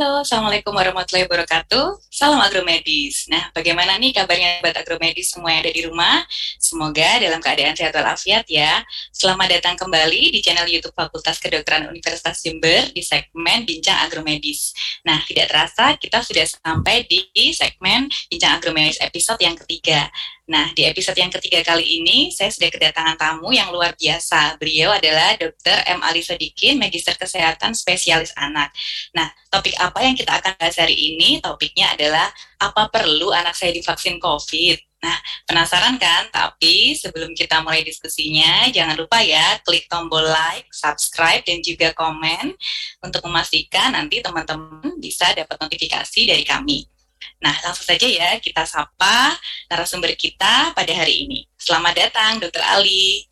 Halo, Assalamualaikum warahmatullahi wabarakatuh. Salam agromedis. Nah, bagaimana nih kabarnya buat agromedis semua yang ada di rumah? Semoga dalam keadaan sehat walafiat ya. Selamat datang kembali di channel YouTube Fakultas Kedokteran Universitas Jember di segmen Bincang Agromedis. Nah, tidak terasa kita sudah sampai di segmen Bincang Agromedis episode yang ketiga. Nah, di episode yang ketiga kali ini, saya sudah kedatangan tamu yang luar biasa. Beliau adalah Dr. M. Ali Sodikin, Magister Kesehatan Spesialis Anak. Nah, topik apa yang kita akan bahas hari ini? Topiknya adalah, apa perlu anak saya divaksin COVID? Nah, penasaran kan? Tapi sebelum kita mulai diskusinya, jangan lupa ya, klik tombol like, subscribe, dan juga komen untuk memastikan nanti teman-teman bisa dapat notifikasi dari kami. Nah, langsung saja ya kita sapa narasumber kita pada hari ini. Selamat datang, Dr. Ali.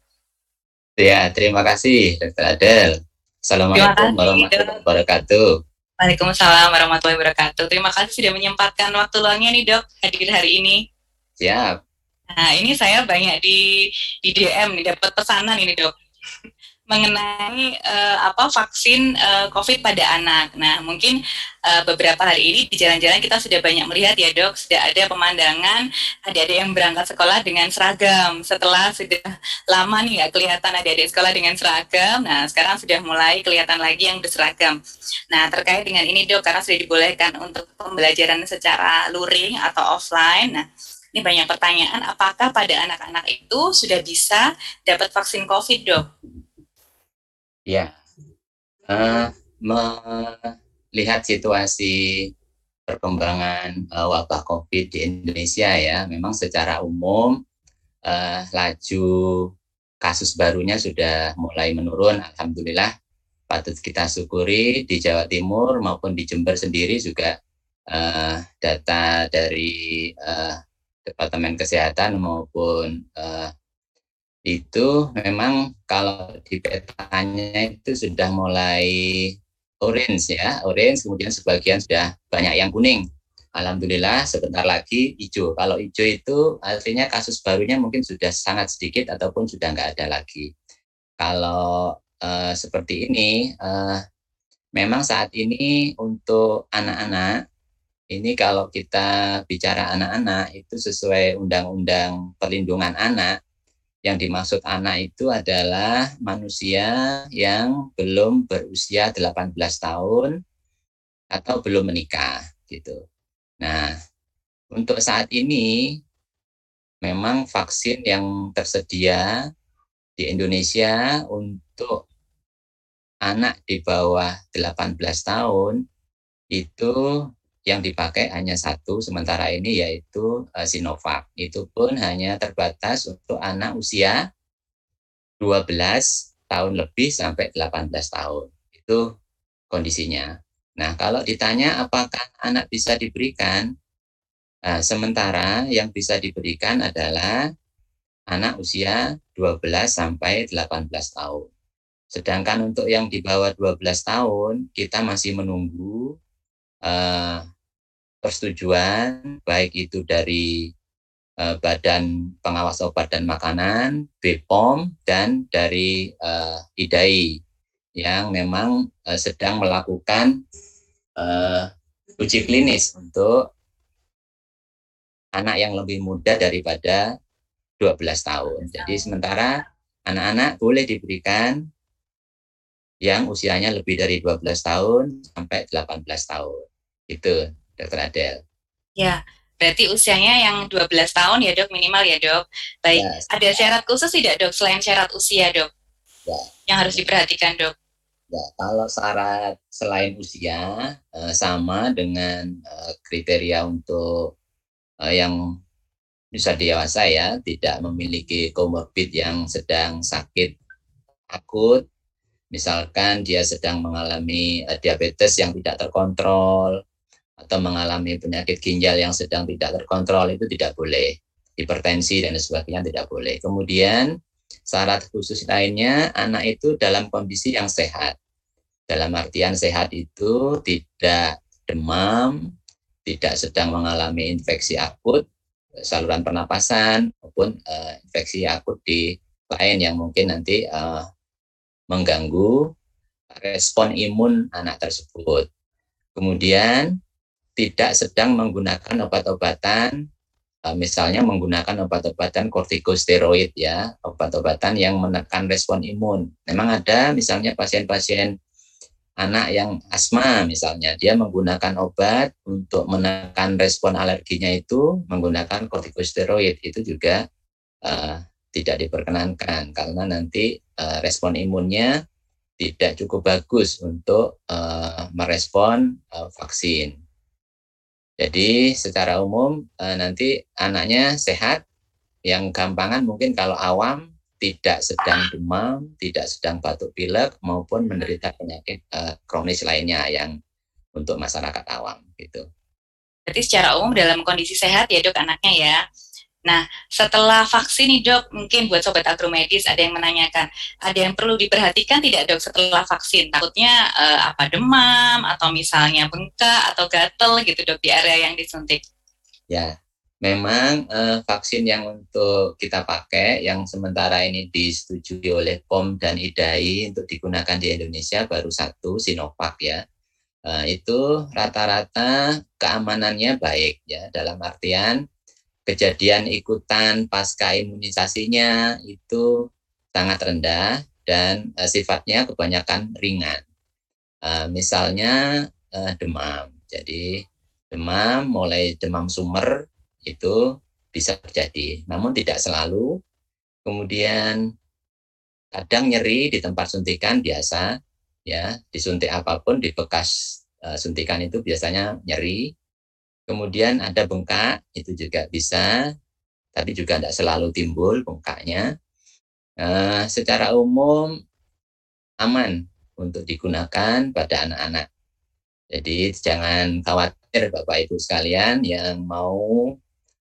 Ya, terima kasih, Dr. Adel. Assalamualaikum warahmatullahi wabarakatuh. Waalaikumsalam warahmatullahi wabarakatuh. Terima kasih sudah menyempatkan waktu luangnya nih dok hadir hari ini. Siap. Nah ini saya banyak di di DM nih dapat pesanan ini dok mengenai uh, apa vaksin uh, COVID pada anak. Nah, mungkin uh, beberapa hari ini di jalan-jalan kita sudah banyak melihat ya dok, sudah ada pemandangan adik-adik yang berangkat sekolah dengan seragam. Setelah sudah lama nih nggak kelihatan adik-adik sekolah dengan seragam, nah sekarang sudah mulai kelihatan lagi yang berseragam. Nah, terkait dengan ini dok, karena sudah dibolehkan untuk pembelajaran secara luring atau offline. Nah, ini banyak pertanyaan, apakah pada anak-anak itu sudah bisa dapat vaksin COVID dok? Ya, uh, melihat situasi perkembangan uh, wabah COVID di Indonesia ya, memang secara umum uh, laju kasus barunya sudah mulai menurun. Alhamdulillah, patut kita syukuri di Jawa Timur maupun di Jember sendiri juga uh, data dari uh, Departemen Kesehatan maupun uh, itu memang kalau di petanya itu sudah mulai orange ya, orange kemudian sebagian sudah banyak yang kuning. Alhamdulillah sebentar lagi hijau. Kalau hijau itu artinya kasus barunya mungkin sudah sangat sedikit ataupun sudah nggak ada lagi. Kalau uh, seperti ini, uh, memang saat ini untuk anak-anak ini kalau kita bicara anak-anak itu sesuai undang-undang perlindungan anak yang dimaksud anak itu adalah manusia yang belum berusia 18 tahun atau belum menikah gitu. Nah, untuk saat ini memang vaksin yang tersedia di Indonesia untuk anak di bawah 18 tahun itu yang dipakai hanya satu sementara ini yaitu uh, Sinovac. Itu pun hanya terbatas untuk anak usia 12 tahun lebih sampai 18 tahun. Itu kondisinya. Nah, kalau ditanya apakah anak bisa diberikan, uh, sementara yang bisa diberikan adalah anak usia 12 sampai 18 tahun. Sedangkan untuk yang di bawah 12 tahun, kita masih menunggu uh, persetujuan baik itu dari uh, Badan Pengawas Obat dan Makanan, BPOM dan dari uh, IDAI yang memang uh, sedang melakukan uh, uji klinis untuk anak yang lebih muda daripada 12 tahun. Jadi sementara anak-anak boleh diberikan yang usianya lebih dari 12 tahun sampai 18 tahun. Itu Dokter Adel. Ya, berarti usianya yang 12 tahun ya dok minimal ya dok. Baik, ya, ada syarat khusus tidak dok selain syarat usia dok? Ya. Yang harus diperhatikan dok? Ya, kalau syarat selain usia eh, sama dengan eh, kriteria untuk eh, yang bisa dewasa ya, tidak memiliki komorbid yang sedang sakit akut, misalkan dia sedang mengalami diabetes yang tidak terkontrol, atau mengalami penyakit ginjal yang sedang tidak terkontrol itu tidak boleh. Hipertensi dan sebagainya tidak boleh. Kemudian syarat khusus lainnya anak itu dalam kondisi yang sehat. Dalam artian sehat itu tidak demam, tidak sedang mengalami infeksi akut saluran pernapasan maupun uh, infeksi akut di lain yang mungkin nanti uh, mengganggu respon imun anak tersebut. Kemudian tidak sedang menggunakan obat-obatan uh, misalnya menggunakan obat-obatan kortikosteroid ya, obat-obatan yang menekan respon imun. Memang ada misalnya pasien-pasien anak yang asma misalnya, dia menggunakan obat untuk menekan respon alerginya itu menggunakan kortikosteroid itu juga uh, tidak diperkenankan karena nanti uh, respon imunnya tidak cukup bagus untuk uh, merespon uh, vaksin. Jadi secara umum uh, nanti anaknya sehat, yang gampangan mungkin kalau awam tidak sedang demam, tidak sedang batuk pilek maupun menderita penyakit uh, kronis lainnya yang untuk masyarakat awam gitu. Berarti secara umum dalam kondisi sehat ya dok anaknya ya. Nah, setelah vaksin nih dok, mungkin buat sobat agromedis ada yang menanyakan, ada yang perlu diperhatikan tidak dok setelah vaksin? Takutnya uh, apa demam atau misalnya bengkak atau gatel gitu dok di area yang disuntik? Ya, memang eh, vaksin yang untuk kita pakai yang sementara ini disetujui oleh POM dan IDAI untuk digunakan di Indonesia baru satu Sinovac ya. Eh, itu rata-rata keamanannya baik ya dalam artian kejadian ikutan pasca imunisasinya itu sangat rendah dan eh, sifatnya kebanyakan ringan. Eh, misalnya eh, demam. Jadi demam mulai demam sumber itu bisa terjadi, namun tidak selalu. Kemudian kadang nyeri di tempat suntikan biasa, ya disuntik apa pun di bekas uh, suntikan itu biasanya nyeri. Kemudian ada bengkak, itu juga bisa, tapi juga tidak selalu timbul bengkaknya. Uh, secara umum aman untuk digunakan pada anak-anak. Jadi jangan khawatir Bapak Ibu sekalian yang mau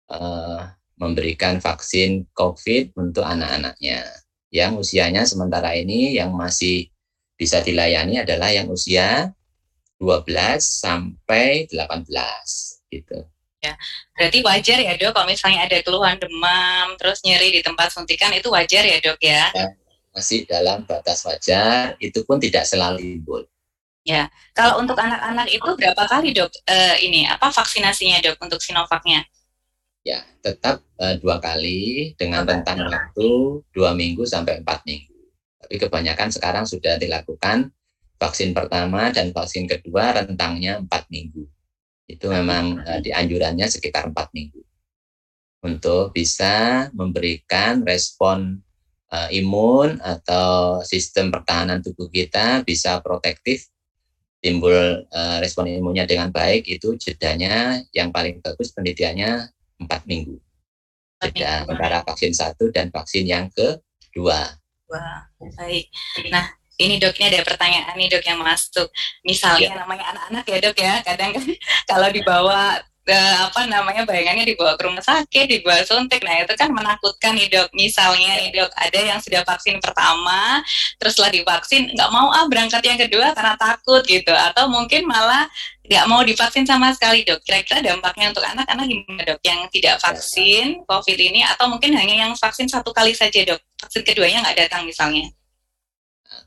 uh, memberikan vaksin COVID untuk anak-anaknya. Yang usianya sementara ini yang masih bisa dilayani adalah yang usia 12 sampai 18 gitu. Ya, berarti wajar ya dok kalau misalnya ada keluhan demam terus nyeri di tempat suntikan itu wajar ya dok ya? ya masih dalam batas wajar, itu pun tidak selalu timbul. Ya, kalau untuk anak-anak itu berapa kali dok uh, ini apa vaksinasinya dok untuk Sinovacnya? Ya, tetap uh, dua kali dengan rentang waktu dua minggu sampai empat minggu. Tapi kebanyakan sekarang sudah dilakukan vaksin pertama dan vaksin kedua rentangnya empat minggu. Itu memang uh, dianjurannya sekitar empat minggu untuk bisa memberikan respon uh, imun atau sistem pertahanan tubuh kita bisa protektif timbul uh, respon imunnya dengan baik itu jedanya yang paling bagus penelitiannya empat minggu. Jeda antara vaksin satu dan vaksin yang kedua. Wah, baik. Nah, ini dok ini ada pertanyaan nih dok yang masuk. Misalnya ya. namanya anak-anak ya dok ya, kadang kan kalau dibawa uh, apa namanya bayangannya dibawa ke rumah sakit, dibawa suntik. Nah itu kan menakutkan nih dok. Misalnya nih dok, ada yang sudah vaksin pertama, terus setelah divaksin nggak mau ah berangkat yang kedua karena takut gitu, atau mungkin malah nggak mau divaksin sama sekali dok. Kira-kira dampaknya untuk anak-anak gimana dok? Yang tidak vaksin COVID ini, atau mungkin hanya yang vaksin satu kali saja dok? Vaksin keduanya nggak datang misalnya?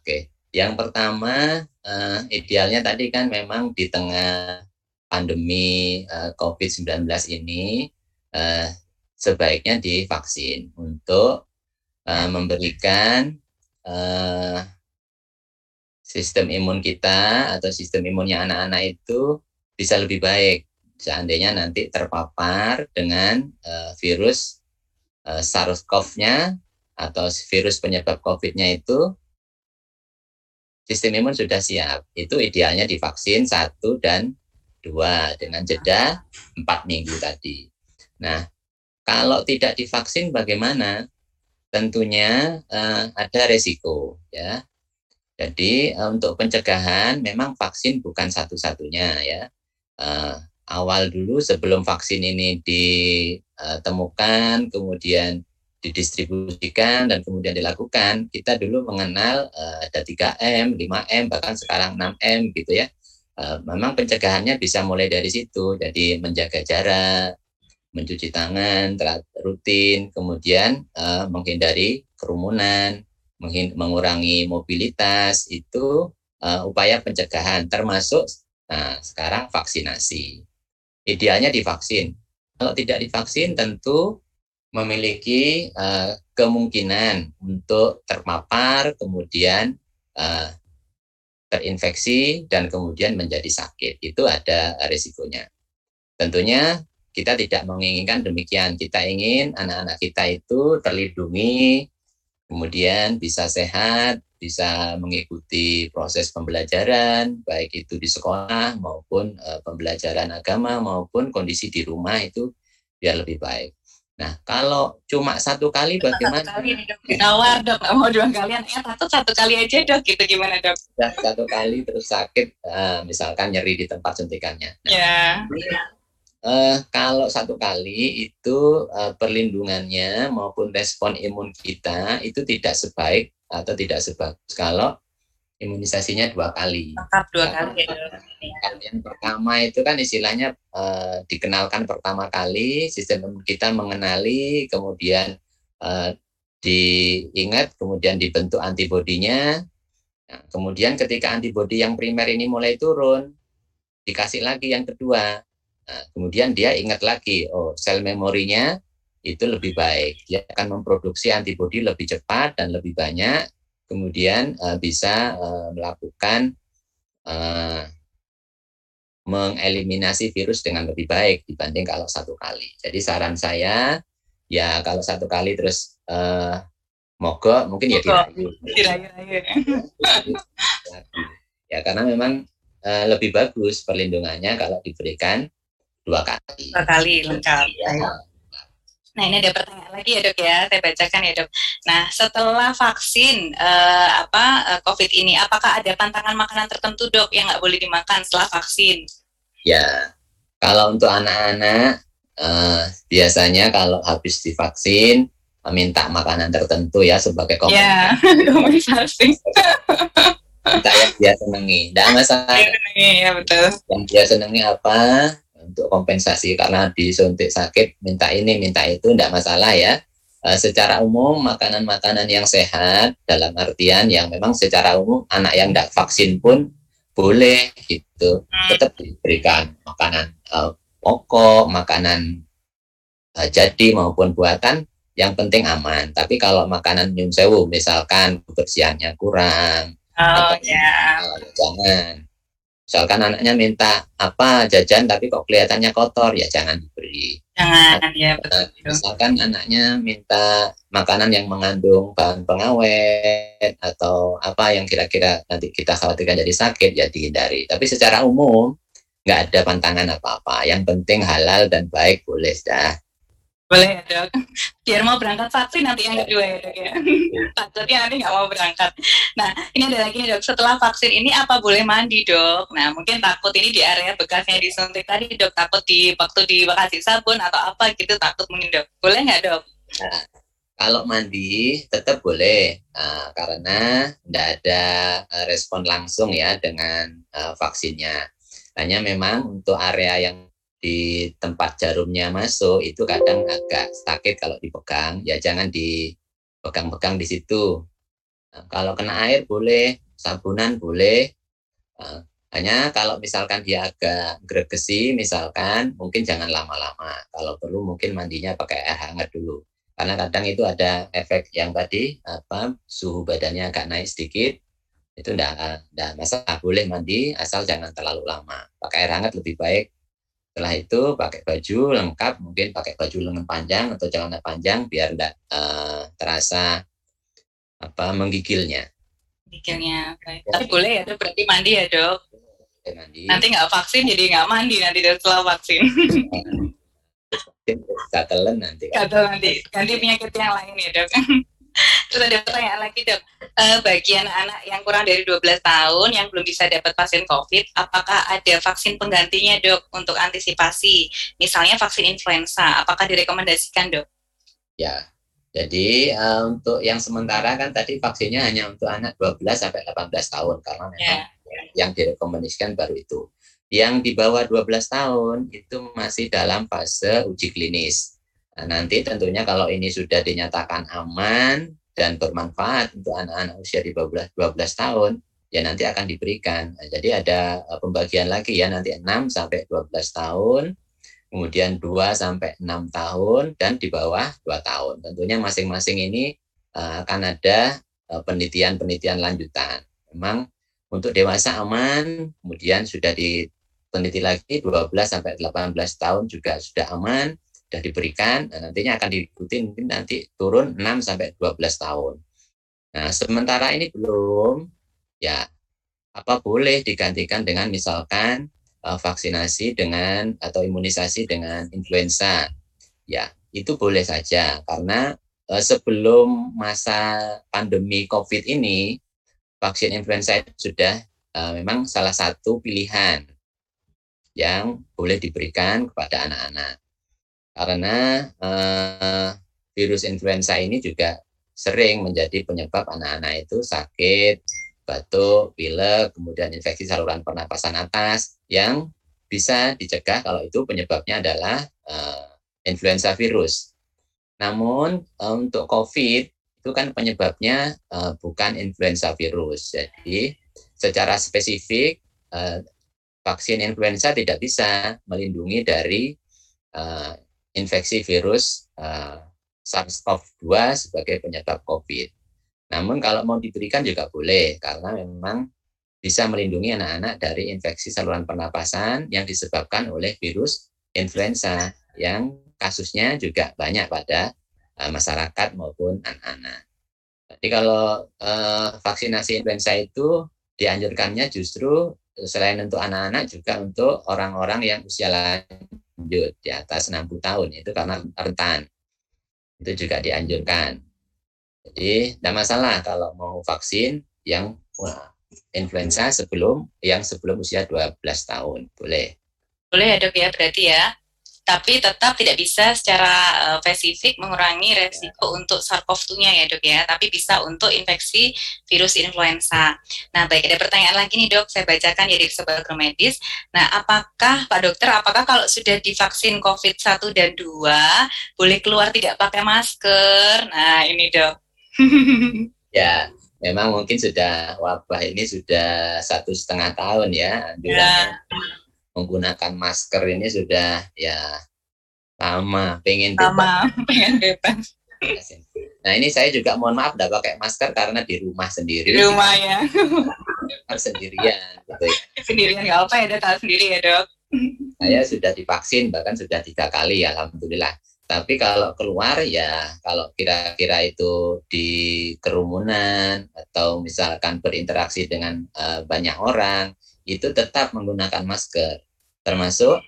Oke, yang pertama uh, idealnya tadi kan memang di tengah pandemi uh, eh, COVID-19 ini uh, sebaiknya divaksin untuk uh, memberikan uh, sistem imun kita atau sistem imunnya anak-anak itu bisa lebih baik. Seandainya nanti terpapar dengan uh, virus uh, SARS-CoV-nya atau virus penyebab COVID-nya itu sistem imun sudah siap. Itu idealnya divaksin satu dan dua dengan jeda empat minggu tadi. Nah, kalau tidak divaksin bagaimana? Tentunya uh, ada resiko ya. Jadi uh, untuk pencegahan memang vaksin bukan satu-satunya ya. Uh, awal dulu sebelum vaksin ini ditemukan, kemudian didistribusikan dan kemudian dilakukan, kita dulu mengenal uh, ada 3M, 5M, bahkan sekarang 6M gitu ya. Eh, memang pencegahannya bisa mulai dari situ. Jadi menjaga jarak, mencuci tangan rutin, kemudian uh, menghindari kerumunan, mengurangi mobilitas itu uh, upaya pencegahan termasuk Nah, sekarang vaksinasi. Idealnya divaksin. Kalau tidak divaksin tentu memiliki uh, kemungkinan untuk terpapar, kemudian uh, terinfeksi, dan kemudian menjadi sakit. Itu ada risikonya. Tentunya kita tidak menginginkan demikian. Kita ingin anak-anak kita itu terlindungi, kemudian bisa sehat, bisa mengikuti proses pembelajaran, baik itu di sekolah maupun uh, pembelajaran agama maupun kondisi di rumah itu biar lebih baik. Nah, kalau cuma satu kali bagaimana? Satu kali nih dok, ditawar dok, mau dua kalian, eh satu satu kali aja dok, gitu gimana dok? Ya, satu kali terus sakit, uh, misalkan nyeri di tempat suntikannya. Nah, ya. Uh, kalau satu kali itu uh, perlindungannya maupun respon imun kita itu tidak sebaik atau tidak sebagus kalau imunisasinya dua kali. Lengkap dua kali ya. Yang pertama itu kan istilahnya uh, dikenalkan pertama kali, sistem kita mengenali, kemudian uh, diingat, kemudian dibentuk antibodinya. Nah, kemudian ketika antibodi yang primer ini mulai turun, dikasih lagi yang kedua. Nah, kemudian dia ingat lagi, oh sel memorinya itu lebih baik. Dia akan memproduksi antibodi lebih cepat dan lebih banyak, kemudian uh, bisa uh, melakukan uh, mengeliminasi virus dengan lebih baik dibanding kalau satu kali. Jadi saran saya, ya kalau satu kali terus uh, mogok, mungkin ya dirayu. ya karena memang uh, lebih bagus perlindungannya kalau diberikan dua kali. Dua kali lengkap. Ya. Nah ini ada pertanyaan lagi ya dok ya, saya bacakan ya dok. Nah setelah vaksin uh, apa uh, COVID ini, apakah ada pantangan makanan tertentu dok yang nggak boleh dimakan setelah vaksin? Ya, kalau untuk anak-anak uh, biasanya kalau habis divaksin meminta makanan tertentu ya sebagai kompensasi. Ya. Minta yang dia senangi, tidak masalah. Ya, betul. Yang dia senangi apa? Untuk kompensasi karena disuntik sakit minta ini minta itu tidak masalah ya. E, secara umum makanan-makanan yang sehat dalam artian yang memang secara umum anak yang tidak vaksin pun boleh gitu. Tetap diberikan makanan e, pokok makanan e, jadi maupun buatan yang penting aman. Tapi kalau makanan nyun sewu misalkan kebersihannya kurang oh, atau ya. jangan Misalkan anaknya minta apa jajan tapi kok kelihatannya kotor, ya jangan diberi. Jangan, ya betul. Misalkan anaknya minta makanan yang mengandung bahan pengawet atau apa yang kira-kira nanti kita khawatirkan jadi sakit, ya dihindari. Tapi secara umum nggak ada pantangan apa-apa. Yang penting halal dan baik boleh dah. Boleh ya dok. Biar mau berangkat vaksin nanti yang kedua ya dok ya. Takutnya nanti nggak mau berangkat. Nah ini ada lagi dok. Setelah vaksin ini apa boleh mandi dok? Nah mungkin takut ini di area bekasnya disuntik tadi dok. Takut di waktu di bekasi sabun atau apa gitu takut mungkin dok. Boleh nggak dok? Nah, kalau mandi tetap boleh uh, karena tidak ada uh, respon langsung ya dengan uh, vaksinnya. Hanya memang untuk area yang di tempat jarumnya masuk itu kadang agak sakit kalau dipegang. Ya jangan dipegang-pegang di situ. Nah, kalau kena air boleh sabunan boleh. Nah, hanya kalau misalkan dia agak gregesi misalkan mungkin jangan lama-lama. Kalau perlu mungkin mandinya pakai air hangat dulu. Karena kadang itu ada efek yang tadi apa suhu badannya agak naik sedikit itu enggak masalah. Boleh mandi asal jangan terlalu lama. Pakai air hangat lebih baik setelah itu pakai baju lengkap, mungkin pakai baju lengan panjang atau celana panjang biar tidak uh, eh, terasa apa menggigilnya. Menggigilnya, baik. Ya. Tapi boleh ya, dok. Berarti mandi ya dok. Mandi. Nanti nggak vaksin jadi nggak mandi nanti setelah vaksin. Gatelan nanti. Gatel nanti. Ganti penyakit yang lain ya dok. Terus ada pertanyaan lagi dok, uh, bagi anak-anak yang kurang dari 12 tahun yang belum bisa dapat vaksin COVID, apakah ada vaksin penggantinya dok untuk antisipasi? Misalnya vaksin influenza, apakah direkomendasikan dok? Ya, jadi uh, untuk yang sementara kan tadi vaksinnya hanya untuk anak 12 sampai 18 tahun karena memang yeah. yang direkomendasikan baru itu. Yang di bawah 12 tahun itu masih dalam fase uji klinis. Nah, nanti tentunya kalau ini sudah dinyatakan aman dan bermanfaat untuk anak-anak usia di bawah 12 tahun, ya nanti akan diberikan. Nah, jadi ada uh, pembagian lagi ya nanti 6 sampai 12 tahun, kemudian 2 sampai 6 tahun dan di bawah 2 tahun. Tentunya masing-masing ini uh, akan ada penelitian-penelitian uh, lanjutan. Memang untuk dewasa aman, kemudian sudah diteliti lagi 12 sampai 18 tahun juga sudah aman, sudah diberikan, nantinya akan diikuti mungkin nanti turun 6 sampai 12 tahun. Nah, sementara ini belum, ya apa boleh digantikan dengan misalkan uh, vaksinasi dengan atau imunisasi dengan influenza. Ya, itu boleh saja karena uh, sebelum masa pandemi Covid ini vaksin influenza itu sudah uh, memang salah satu pilihan yang boleh diberikan kepada anak-anak. Karena uh, virus influenza ini juga sering menjadi penyebab anak-anak itu sakit, batuk, pilek, kemudian infeksi saluran pernapasan atas yang bisa dicegah kalau itu penyebabnya adalah uh, influenza virus. Namun uh, untuk COVID itu kan penyebabnya uh, bukan influenza virus. Jadi secara spesifik uh, vaksin influenza tidak bisa melindungi dari uh, infeksi virus uh, SARS-CoV-2 sebagai penyebab COVID. Namun kalau mau diberikan juga boleh karena memang bisa melindungi anak-anak dari infeksi saluran pernapasan yang disebabkan oleh virus influenza yang kasusnya juga banyak pada uh, masyarakat maupun anak-anak. Jadi kalau uh, vaksinasi influenza itu dianjurkannya justru selain untuk anak-anak juga untuk orang-orang yang usia lanjut di atas 60 tahun itu karena rentan itu juga dianjurkan. Jadi tidak masalah kalau mau vaksin yang wah, influenza sebelum yang sebelum usia 12 tahun boleh. Boleh ya dok ya berarti ya tapi tetap tidak bisa secara uh, spesifik mengurangi resiko ya. untuk SARS-CoV-2-nya ya dok ya, tapi bisa untuk infeksi virus influenza. Nah baik ada pertanyaan lagi nih dok, saya bacakan ya di sebuah medis. Nah apakah Pak Dokter, apakah kalau sudah divaksin COVID-1 dan 2 boleh keluar tidak pakai masker? Nah ini dok. ya memang mungkin sudah wabah ini sudah satu setengah tahun ya. Ya menggunakan masker ini sudah ya lama. Pengen lama. Pengen bebas. Nah ini saya juga mohon maaf tidak pakai masker karena di rumah sendiri. Di rumah ya. Sendirian gitu ya. Sendirian nggak apa ya dok sendiri ya dok. Saya sudah divaksin bahkan sudah tiga kali ya alhamdulillah. Tapi kalau keluar ya kalau kira-kira itu di kerumunan atau misalkan berinteraksi dengan uh, banyak orang itu tetap menggunakan masker. Termasuk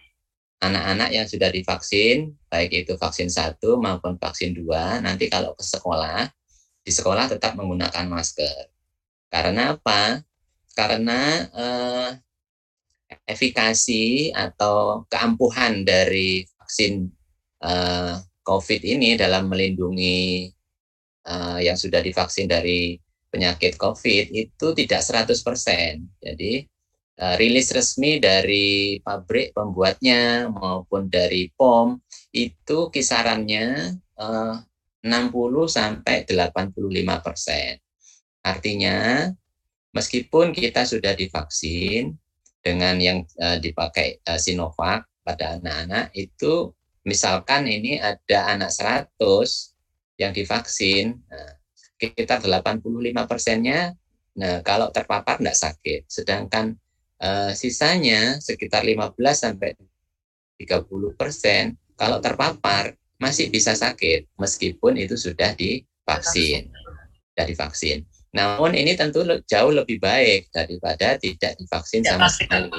anak-anak yang sudah divaksin baik itu vaksin satu maupun vaksin dua nanti kalau ke sekolah di sekolah tetap menggunakan masker. Karena apa? Karena eh, efikasi atau keampuhan dari vaksin eh, COVID ini dalam melindungi eh, yang sudah divaksin dari penyakit COVID itu tidak 100%. Jadi uh, rilis resmi dari pabrik pembuatnya maupun dari POM itu kisarannya uh, 60 sampai 85 persen. Artinya meskipun kita sudah divaksin dengan yang uh, dipakai uh, Sinovac pada anak-anak itu misalkan ini ada anak 100 yang divaksin, nah, sekitar 85 persennya, nah kalau terpapar tidak sakit. Sedangkan uh, sisanya sekitar 15 sampai 30 persen kalau terpapar masih bisa sakit meskipun itu sudah divaksin dari vaksin. Namun ini tentu jauh lebih baik daripada tidak divaksin sama sekali.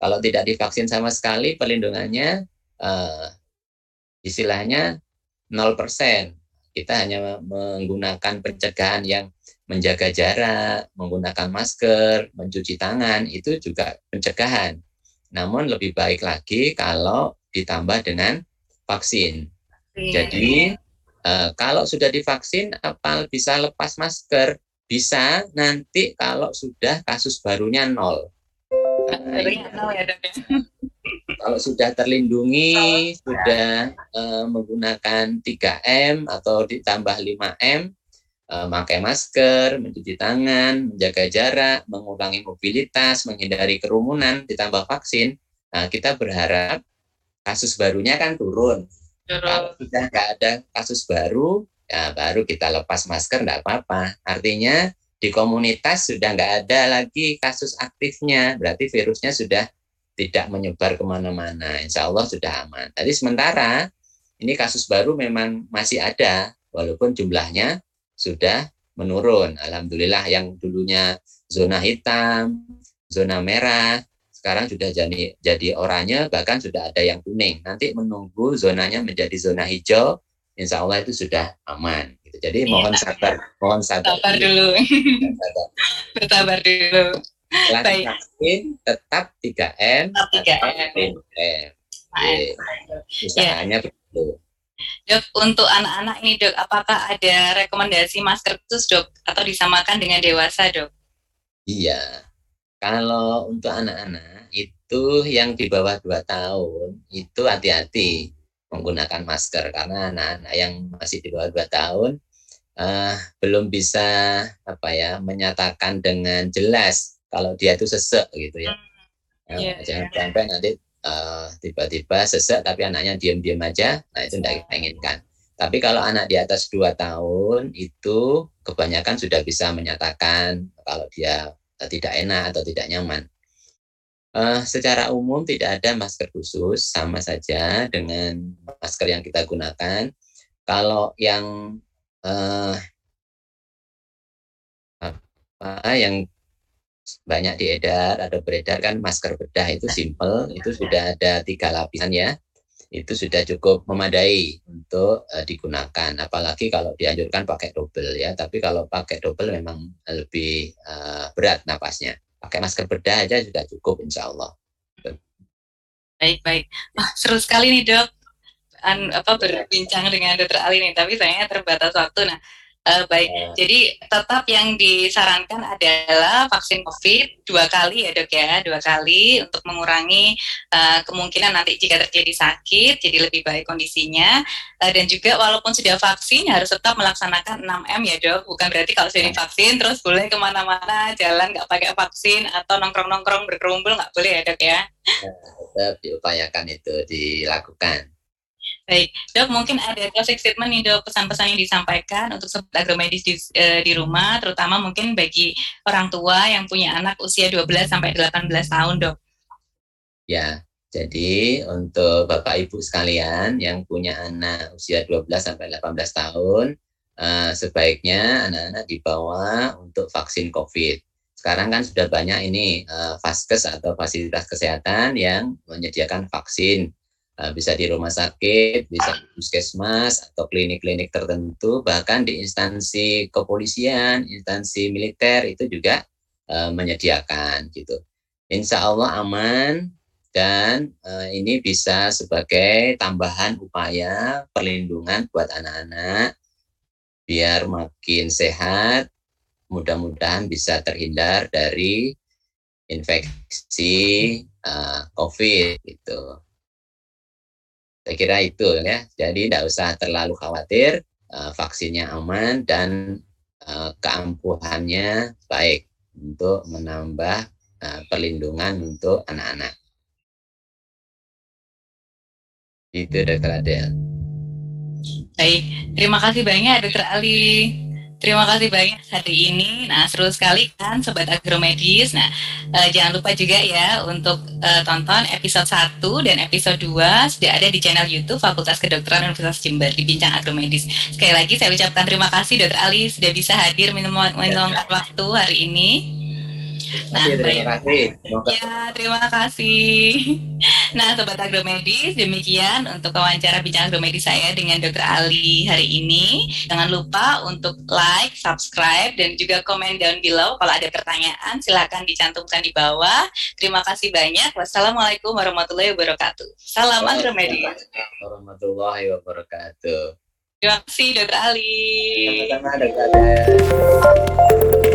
Kalau tidak divaksin sama sekali perlindungannya uh, istilahnya 0%. Kita hanya menggunakan pencegahan yang menjaga jarak, menggunakan masker, mencuci tangan, itu juga pencegahan. Namun lebih baik lagi kalau ditambah dengan vaksin. Iya. Jadi eh, kalau sudah divaksin, apa bisa lepas masker? Bisa nanti kalau sudah kasus barunya nol. ya, ya. Kalau sudah terlindungi, sudah uh, menggunakan 3M atau ditambah 5M, memakai masker, mencuci tangan, menjaga jarak, mengurangi mobilitas, menghindari kerumunan, ditambah vaksin, nah, kita berharap kasus barunya kan turun. turun. Kalau sudah nggak ada kasus baru, ya baru kita lepas masker nggak apa-apa. Artinya di komunitas sudah nggak ada lagi kasus aktifnya, berarti virusnya sudah tidak menyebar ke mana-mana. Insya Allah sudah aman. Tadi sementara ini kasus baru memang masih ada, walaupun jumlahnya sudah menurun. Alhamdulillah yang dulunya zona hitam, zona merah, sekarang sudah jadi jadi oranye, bahkan sudah ada yang kuning. Nanti menunggu zonanya menjadi zona hijau, insya Allah itu sudah aman. Gitu. Jadi iya. mohon sabar, mohon sabar. Sabar dulu. Bersabar dulu. Setelah vaksin tetap 3M. Tetap 3M. 3M. Usahanya ya. begitu. Dok, untuk anak-anak ini dok, apakah ada rekomendasi masker khusus dok atau disamakan dengan dewasa dok? Iya, kalau untuk anak-anak itu yang di bawah 2 tahun itu hati-hati menggunakan masker karena anak-anak yang masih di bawah 2 tahun uh, belum bisa apa ya menyatakan dengan jelas kalau dia itu sesek gitu ya. Hmm. Yeah, jangan yeah. sampai nanti eh, tiba-tiba sesek tapi anaknya diam-diam aja, nah itu tidak kita inginkan. Tapi kalau anak di atas 2 tahun itu kebanyakan sudah bisa menyatakan kalau dia uh, tidak enak atau tidak nyaman. Uh, secara umum tidak ada masker khusus, sama saja dengan masker yang kita gunakan. Kalau yang uh, apa yang banyak diedar atau beredar kan masker bedah itu simple itu sudah ada tiga lapisan ya. Itu sudah cukup memadai untuk uh, digunakan. Apalagi kalau dianjurkan pakai double ya. Tapi kalau pakai double memang lebih uh, berat napasnya. Pakai masker bedah aja sudah cukup insya Allah. Baik baik. Wah, seru sekali nih dok. An, apa berbincang dengan dokter Ali nih tapi sayangnya terbatas waktu. Nah Uh, baik, uh. jadi tetap yang disarankan adalah vaksin COVID dua kali ya dok ya, dua kali untuk mengurangi uh, kemungkinan nanti jika terjadi sakit, jadi lebih baik kondisinya. Uh, dan juga walaupun sudah vaksin harus tetap melaksanakan 6M ya dok, bukan berarti kalau sudah divaksin terus boleh ke mana-mana jalan nggak pakai vaksin atau nongkrong-nongkrong berkerumpul nggak boleh ya dok ya. ya tetap diupayakan itu dilakukan. Baik, dok mungkin ada closing statement nih dok pesan-pesan yang disampaikan untuk sobat agromedis di, e, di rumah, terutama mungkin bagi orang tua yang punya anak usia 12 sampai 18 tahun dok. Ya, jadi untuk Bapak Ibu sekalian yang punya anak usia 12 sampai 18 tahun, uh, sebaiknya anak-anak dibawa untuk vaksin COVID. Sekarang kan sudah banyak ini uh, vaskes atau fasilitas kesehatan yang menyediakan vaksin bisa di rumah sakit, bisa di puskesmas atau klinik-klinik tertentu, bahkan di instansi kepolisian, instansi militer itu juga uh, menyediakan gitu. Insya Allah aman dan uh, ini bisa sebagai tambahan upaya perlindungan buat anak-anak biar makin sehat, mudah-mudahan bisa terhindar dari infeksi uh, COVID gitu. Saya kira itu ya. Jadi tidak usah terlalu khawatir, uh, vaksinnya aman dan uh, keampuhannya baik untuk menambah uh, perlindungan untuk anak-anak. Itu Dokter Adel. Baik, terima kasih banyak Dokter Ali. Terima kasih banyak hari ini. Nah, seru sekali kan Sobat Agromedis. Nah, uh, jangan lupa juga ya untuk uh, tonton episode 1 dan episode 2 sudah ada di channel YouTube Fakultas Kedokteran Universitas Jember di Bincang Agromedis. Sekali lagi saya ucapkan terima kasih Dokter Ali sudah bisa hadir meluangkan waktu hari ini. Nah, terima kasih. Ya, terima kasih. Nah, Sobat Agromedis, demikian untuk wawancara bincang agromedis saya dengan Dr. Ali hari ini. Jangan lupa untuk like, subscribe, dan juga komen down below. Kalau ada pertanyaan, silakan dicantumkan di bawah. Terima kasih banyak. Wassalamualaikum warahmatullahi wabarakatuh. Salam agromedis. Warahmatullahi wabarakatuh. Terima kasih, Dr. Ali. Sama-sama, Dr. Ali.